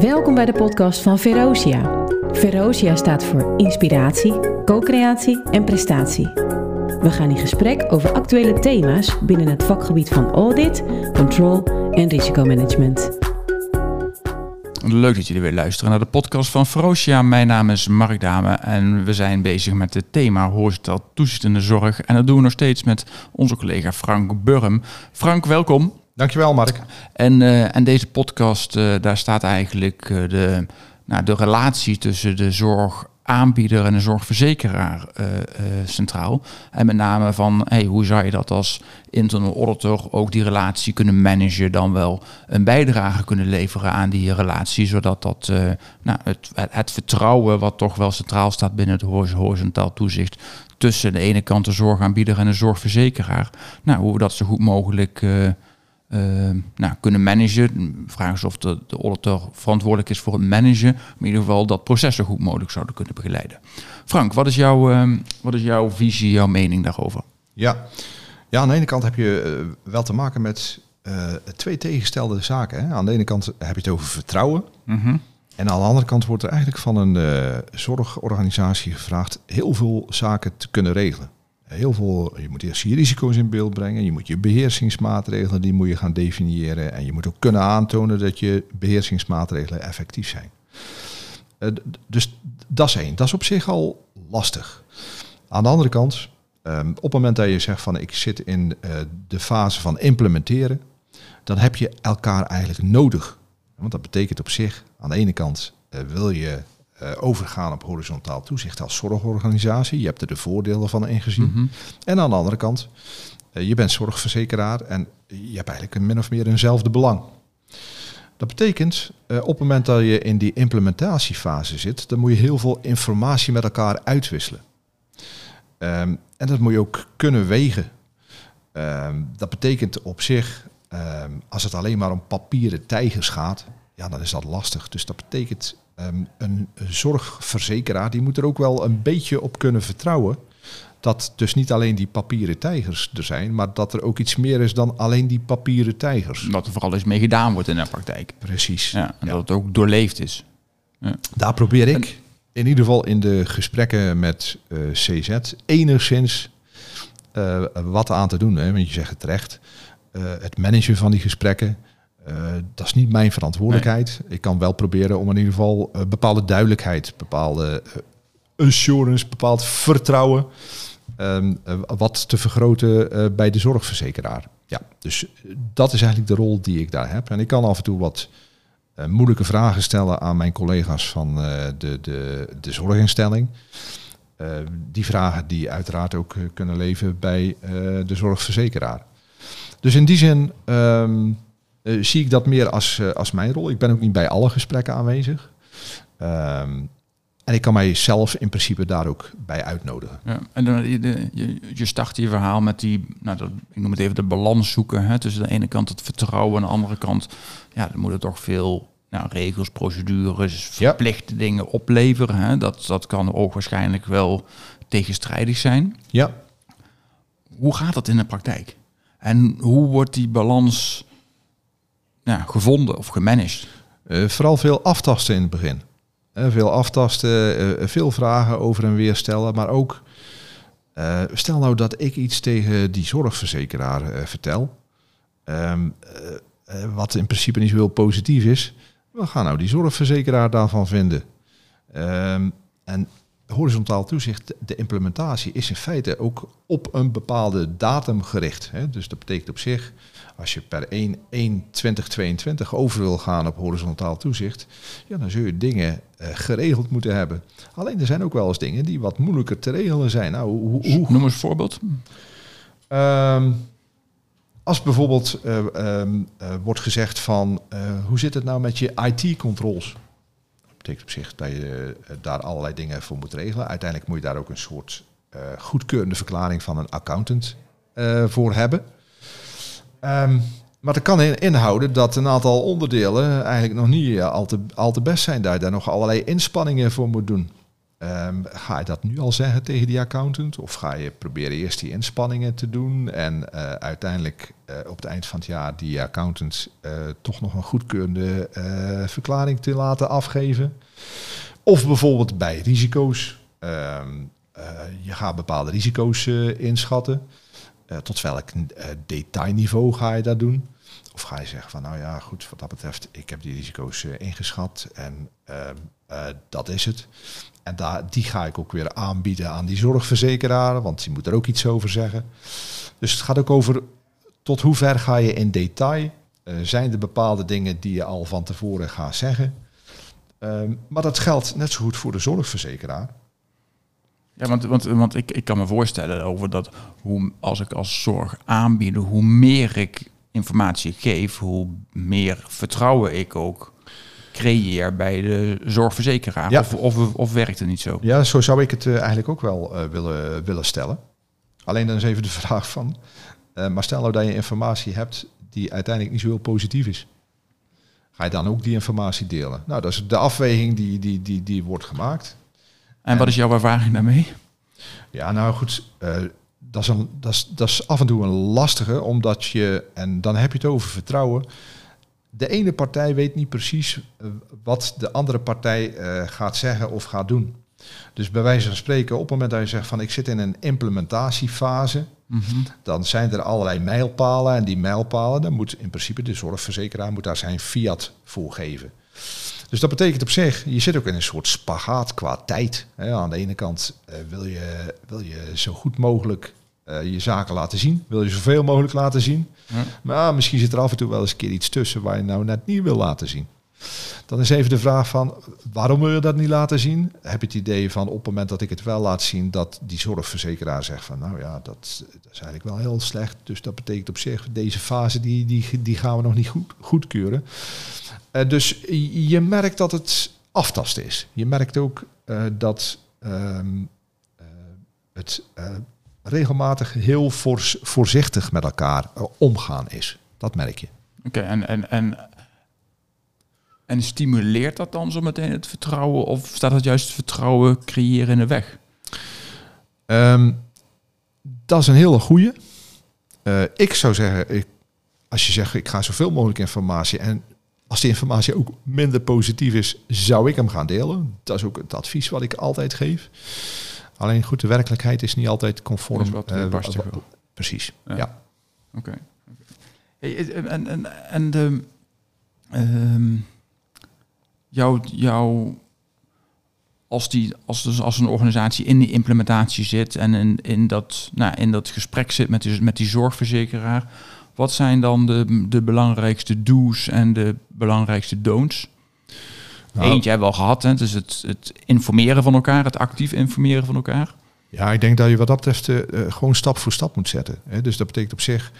Welkom bij de podcast van Verosia. Verosia staat voor inspiratie, co-creatie en prestatie. We gaan in gesprek over actuele thema's binnen het vakgebied van audit, control en risicomanagement. Leuk dat jullie weer luisteren naar de podcast van Verosia. Mijn naam is Mark Dame en we zijn bezig met het thema horizontaal toezicht zorg. En dat doen we nog steeds met onze collega Frank Burm. Frank, welkom. Dankjewel, Mark. En, uh, en deze podcast, uh, daar staat eigenlijk uh, de, nou, de relatie tussen de zorgaanbieder en de zorgverzekeraar centraal. En met name van hey, hoe zou je dat als internal auditor ook die relatie kunnen managen, dan wel een bijdrage kunnen leveren aan die relatie, zodat dat nou, het, het vertrouwen wat toch wel centraal staat binnen het horizontaal toezicht tussen de ene kant de zorgaanbieder en de zorgverzekeraar, nou, hoe we dat zo goed mogelijk nou, kunnen managen. Vraag is of de, de auditor verantwoordelijk is voor het managen. Maar in ieder geval dat proces zo goed mogelijk zouden kunnen begeleiden. Frank, wat is, jouw, uh, wat is jouw visie, jouw mening daarover? Ja, ja aan de ene kant heb je uh, wel te maken met twee tegengestelde zaken. Hè. Aan de ene kant heb je het over vertrouwen. Mm -hmm. En aan de andere kant wordt er eigenlijk van een zorgorganisatie gevraagd heel veel zaken te kunnen regelen heel veel, je moet eerst je risico's in beeld brengen, je moet je beheersingsmaatregelen, die moet je gaan definiëren en je moet ook kunnen aantonen dat je beheersingsmaatregelen effectief zijn. Uh, dus dat is één, dat is op zich al lastig. Aan de andere kant, um, op het moment dat je zegt van ik zit in uh, de fase van implementeren, dan heb je elkaar eigenlijk nodig. Want dat betekent op zich, aan de ene kant uh, wil je uh, overgaan op horizontaal toezicht als zorgorganisatie. Je hebt er de voordelen van ingezien. Mm -hmm. En aan de andere kant, uh, je bent zorgverzekeraar en je hebt eigenlijk een min of meer eenzelfde belang. Dat betekent, uh, op het moment dat je in die implementatiefase zit, dan moet je heel veel informatie met elkaar uitwisselen. Um, en dat moet je ook kunnen wegen. Um, dat betekent op zich, um, als het alleen maar om papieren tijgers gaat, ja, dan is dat lastig. Dus dat betekent Um, een zorgverzekeraar die moet er ook wel een beetje op kunnen vertrouwen. Dat dus niet alleen die papieren tijgers er zijn, maar dat er ook iets meer is dan alleen die papieren tijgers. Dat er vooral eens mee gedaan wordt in de praktijk. Precies. Ja, en ja. dat het ook doorleefd is. Ja. Daar probeer ik in ieder geval in de gesprekken met uh, CZ enigszins uh, wat aan te doen. Hè? Want je zegt het terecht. Uh, het managen van die gesprekken. Uh, dat is niet mijn verantwoordelijkheid. Nee. Ik kan wel proberen om in ieder geval uh, bepaalde duidelijkheid, bepaalde uh, assurance, bepaald vertrouwen um, wat te vergroten bij de zorgverzekeraar. Ja, dus dat is eigenlijk de rol die ik daar heb. En ik kan af en toe wat moeilijke vragen stellen aan mijn collega's van de, de, de zorginstelling. die vragen die uiteraard ook kunnen leven bij de zorgverzekeraar. Dus in die zin. Um, uh, zie ik dat meer als, uh, als mijn rol. Ik ben ook niet bij alle gesprekken aanwezig. Um, en ik kan mijzelf in principe daar ook bij uitnodigen. Ja, en dan, je, je, je start je verhaal met die, nou, dat, ik noem het even de balans zoeken. Hè, tussen de ene kant het vertrouwen en aan de andere kant, ja, dan moet er toch veel nou, regels, procedures, verplichte ja. dingen opleveren. Hè. Dat, dat kan ook waarschijnlijk wel tegenstrijdig zijn. Ja. Hoe gaat dat in de praktijk? En hoe wordt die balans ja, gevonden of gemanaged? Uh, vooral veel aftasten in het begin. Uh, veel aftasten, uh, veel vragen over en weer stellen, maar ook stel nou dat ik iets tegen die zorgverzekeraar vertel, um, wat in principe niet zo heel positief is. Wat gaan nou die zorgverzekeraar daarvan vinden? Um, en horizontaal toezicht, de implementatie is in feite ook op een bepaalde datum gericht. Hè? Dus dat betekent op zich, als je per 1, 1 2022 over wil gaan op horizontaal toezicht, ja, dan zul je dingen uh, geregeld moeten hebben. Alleen er zijn ook wel eens dingen die wat moeilijker te regelen zijn. Nou, hoe, hoe... Noem eens een voorbeeld. Um, als bijvoorbeeld uh, um, uh, wordt gezegd van hoe zit het nou met je IT-controls? Betekent op zich dat je uh, daar allerlei dingen voor moet regelen. Uiteindelijk moet je daar ook een soort uh, goedkeurende verklaring van een accountant uh, voor hebben. Um, maar dat kan inhouden dat een aantal onderdelen eigenlijk nog niet al te, al te best zijn. Daar daar nog allerlei inspanningen voor moet doen. Ehm, ga je dat nu al zeggen tegen die accountant? Of ga je proberen eerst die inspanningen te doen en eh, uiteindelijk eh, op het eind van het jaar die accountant eh, toch nog een goedkeurende verklaring te laten afgeven? Of bijvoorbeeld bij risico's. Ehm, je gaat bepaalde risico's inschatten. tot welk detailniveau ga je dat doen? Of ga je zeggen van nou ja, goed, wat dat betreft, ik heb die risico's ingeschat en ehm, dat is het. En daar, die ga ik ook weer aanbieden aan die zorgverzekeraar, want die moet er ook iets over zeggen. Dus het gaat ook over tot hoe ver ga je in detail. Uh, zijn er bepaalde dingen die je al van tevoren gaat zeggen? Ehm, maar dat geldt net zo goed voor de zorgverzekeraar. Ja, want, want, want ik, ik kan me voorstellen over dat hoe, als ik als zorg aanbieden, hoe meer ik informatie geef, hoe meer vertrouwen ik ook creëer bij de zorgverzekeraar? Of, of, of werkt het niet zo? Ja, zo zou ik het uh, eigenlijk ook wel uh, willen, willen stellen. Alleen dan is even de vraag van, uh, maar stel nou dat je informatie hebt die uiteindelijk niet zo heel positief is. Ga je dan ook die informatie delen? Nou, dat is de afweging die, die, die, die wordt gemaakt. En, en wat is jouw ervaring daarmee? Ja, nou goed, dat, is een, dat, is, dat is af en toe een lastige, omdat je, en dan heb je het over vertrouwen de ene partij weet niet precies eh, wat de andere partij uh, gaat zeggen of gaat doen. Dus bij wijze van spreken, op het moment dat je zegt van ik zit in een implementatiefase, mm -hmm. dan zijn er allerlei mijlpalen. En die mijlpalen, dan moet in principe de zorgverzekeraar moet daar zijn fiat voor geven. Dus dat betekent op zich, je zit ook in een soort spagaat qua tijd. aan de ene kant uh, wil, je, wil je zo goed mogelijk je zaken laten zien. Wil je zoveel mogelijk laten zien. Ja. Maar misschien zit er af en toe wel eens een keer iets tussen waar je nou net niet wil laten zien. Dan is even de vraag van waarom wil je dat niet laten zien? Heb je het idee van op het moment dat ik het wel laat zien, dat die zorgverzekeraar zegt van nou ja, dat, dat is eigenlijk wel heel slecht. Dus dat betekent op zich, deze fase die, die, die gaan we nog niet goed, goedkeuren. Uh, dus je merkt dat het aftasten is. Je merkt ook uh, dat um, uh, het regelmatig heel voorzichtig met elkaar eh, omgaan is. Dat merk je. Oké, en, en, en, en stimuleert dat dan zo meteen het vertrouwen? Of staat het juist het vertrouwen creëren in de weg? Um, dat is een hele goede. Uh, ik zou zeggen, ik, als je zegt ik ga zoveel mogelijk informatie en als die informatie ook minder positief is, zou ik hem gaan delen. Dat is ook het advies wat ik altijd geef. Alleen goed, de werkelijkheid is niet altijd conform. Wat, uh, wat, precies, ja. ja. Oké. Okay. Hey, en, en, en de, uh, jouw, jouw als, die, als, dus als een organisatie in die implementatie zit en in, in, dat, nou, in dat gesprek zit met die, met die zorgverzekeraar, wat zijn dan de, de belangrijkste do's en de belangrijkste don'ts? Nou, Eentje hebben we al gehad, hè? dus het, het informeren van elkaar, het actief informeren van elkaar. Ja, ik denk dat je wat dat betreft uh, gewoon stap voor stap moet zetten. Hè? Dus dat betekent op zich,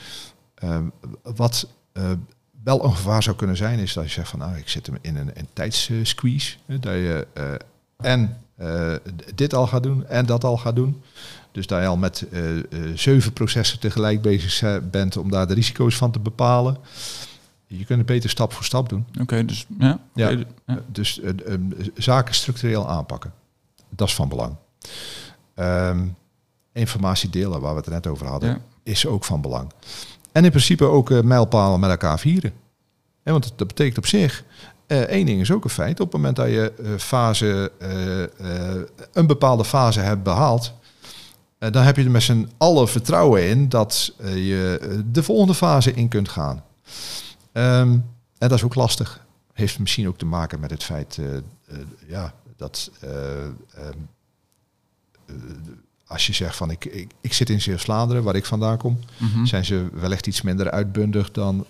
uh, wat uh, wel een gevaar zou kunnen zijn, is dat je zegt van nou, ik zit in een, een tijdssqueeze. dat je en dit al gaat doen en dat al gaat doen. Dus dat je al met zeven processen tegelijk bezig bent om daar de risico's van te bepalen. Je kunt het beter stap voor stap doen. Oké, dus ja. ja, Dus uh, zaken structureel aanpakken. Dat is van belang. Um, informatie delen, waar we het net over hadden, is ook van belang. En in principe ook uh, mijlpalen met elkaar vieren. En want dat betekent op zich, uh, één ding is ook een feit. Op het moment dat je fase, een bepaalde fase hebt behaald, dan heb je er met z'n allen vertrouwen in dat je de volgende fase in kunt gaan. Um, en dat is ook lastig. Heeft misschien ook te maken met het feit uh, uh, ja, dat uh, als je zegt van ik, ik, ik zit in Zeeuws-Vlaanderen, waar ik vandaan kom, mm -hmm. zijn ze wellicht iets minder uitbundig dan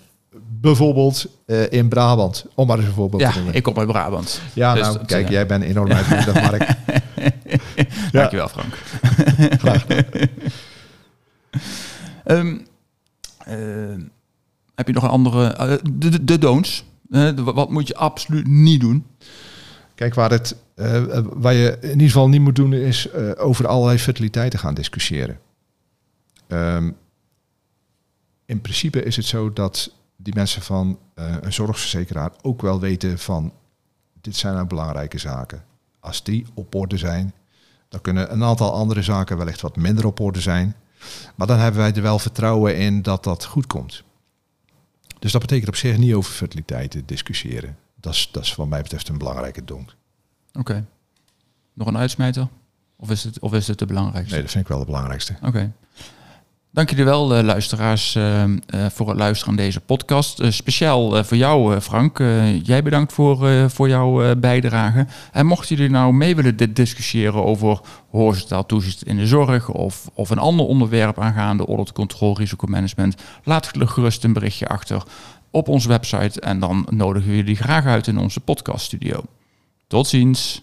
bijvoorbeeld in Brabant. Om maar eens een voorbeeld ja, te noemen. ik kom uit Brabant. Ja, dus nou, kijk, jij bent enorm uitbundig, Mark. ja. Dankjewel, Frank. Graag um, heb je nog een andere... Uh, de, de, de don'ts. Uh, wat moet je absoluut niet doen? Kijk, waar, het, uh, waar je in ieder geval niet moet doen... is over allerlei fertiliteiten gaan discussiëren. Um, in principe is het zo dat die mensen van een zorgverzekeraar ook wel weten van... dit zijn nou belangrijke zaken. Als die op orde zijn, Dan kunnen een aantal andere zaken wellicht wat minder op orde zijn. Maar dan hebben wij er wel vertrouwen in dat dat goed komt. Dus dat betekent op zich niet over fertiliteit te discussiëren. Dat is, dat is wat mij betreft een belangrijke donk. Oké. Nog een uitsmijter? Of is, het, of is het de belangrijkste? Nee, dat vind ik wel de belangrijkste. Oké. Dank jullie wel, uh, luisteraars, uh, uh, voor het luisteren aan deze podcast. speciaal voor jou, Frank. jij bedankt voor, voor jouw bijdrage. En mochten jullie nou mee willen discussiëren over horizontaal toezicht in de zorg of, of een ander onderwerp aangaande audit, controle, risicomanagement, laat gerust een berichtje achter op onze website en dan nodigen we jullie graag uit in onze podcaststudio. Tot ziens.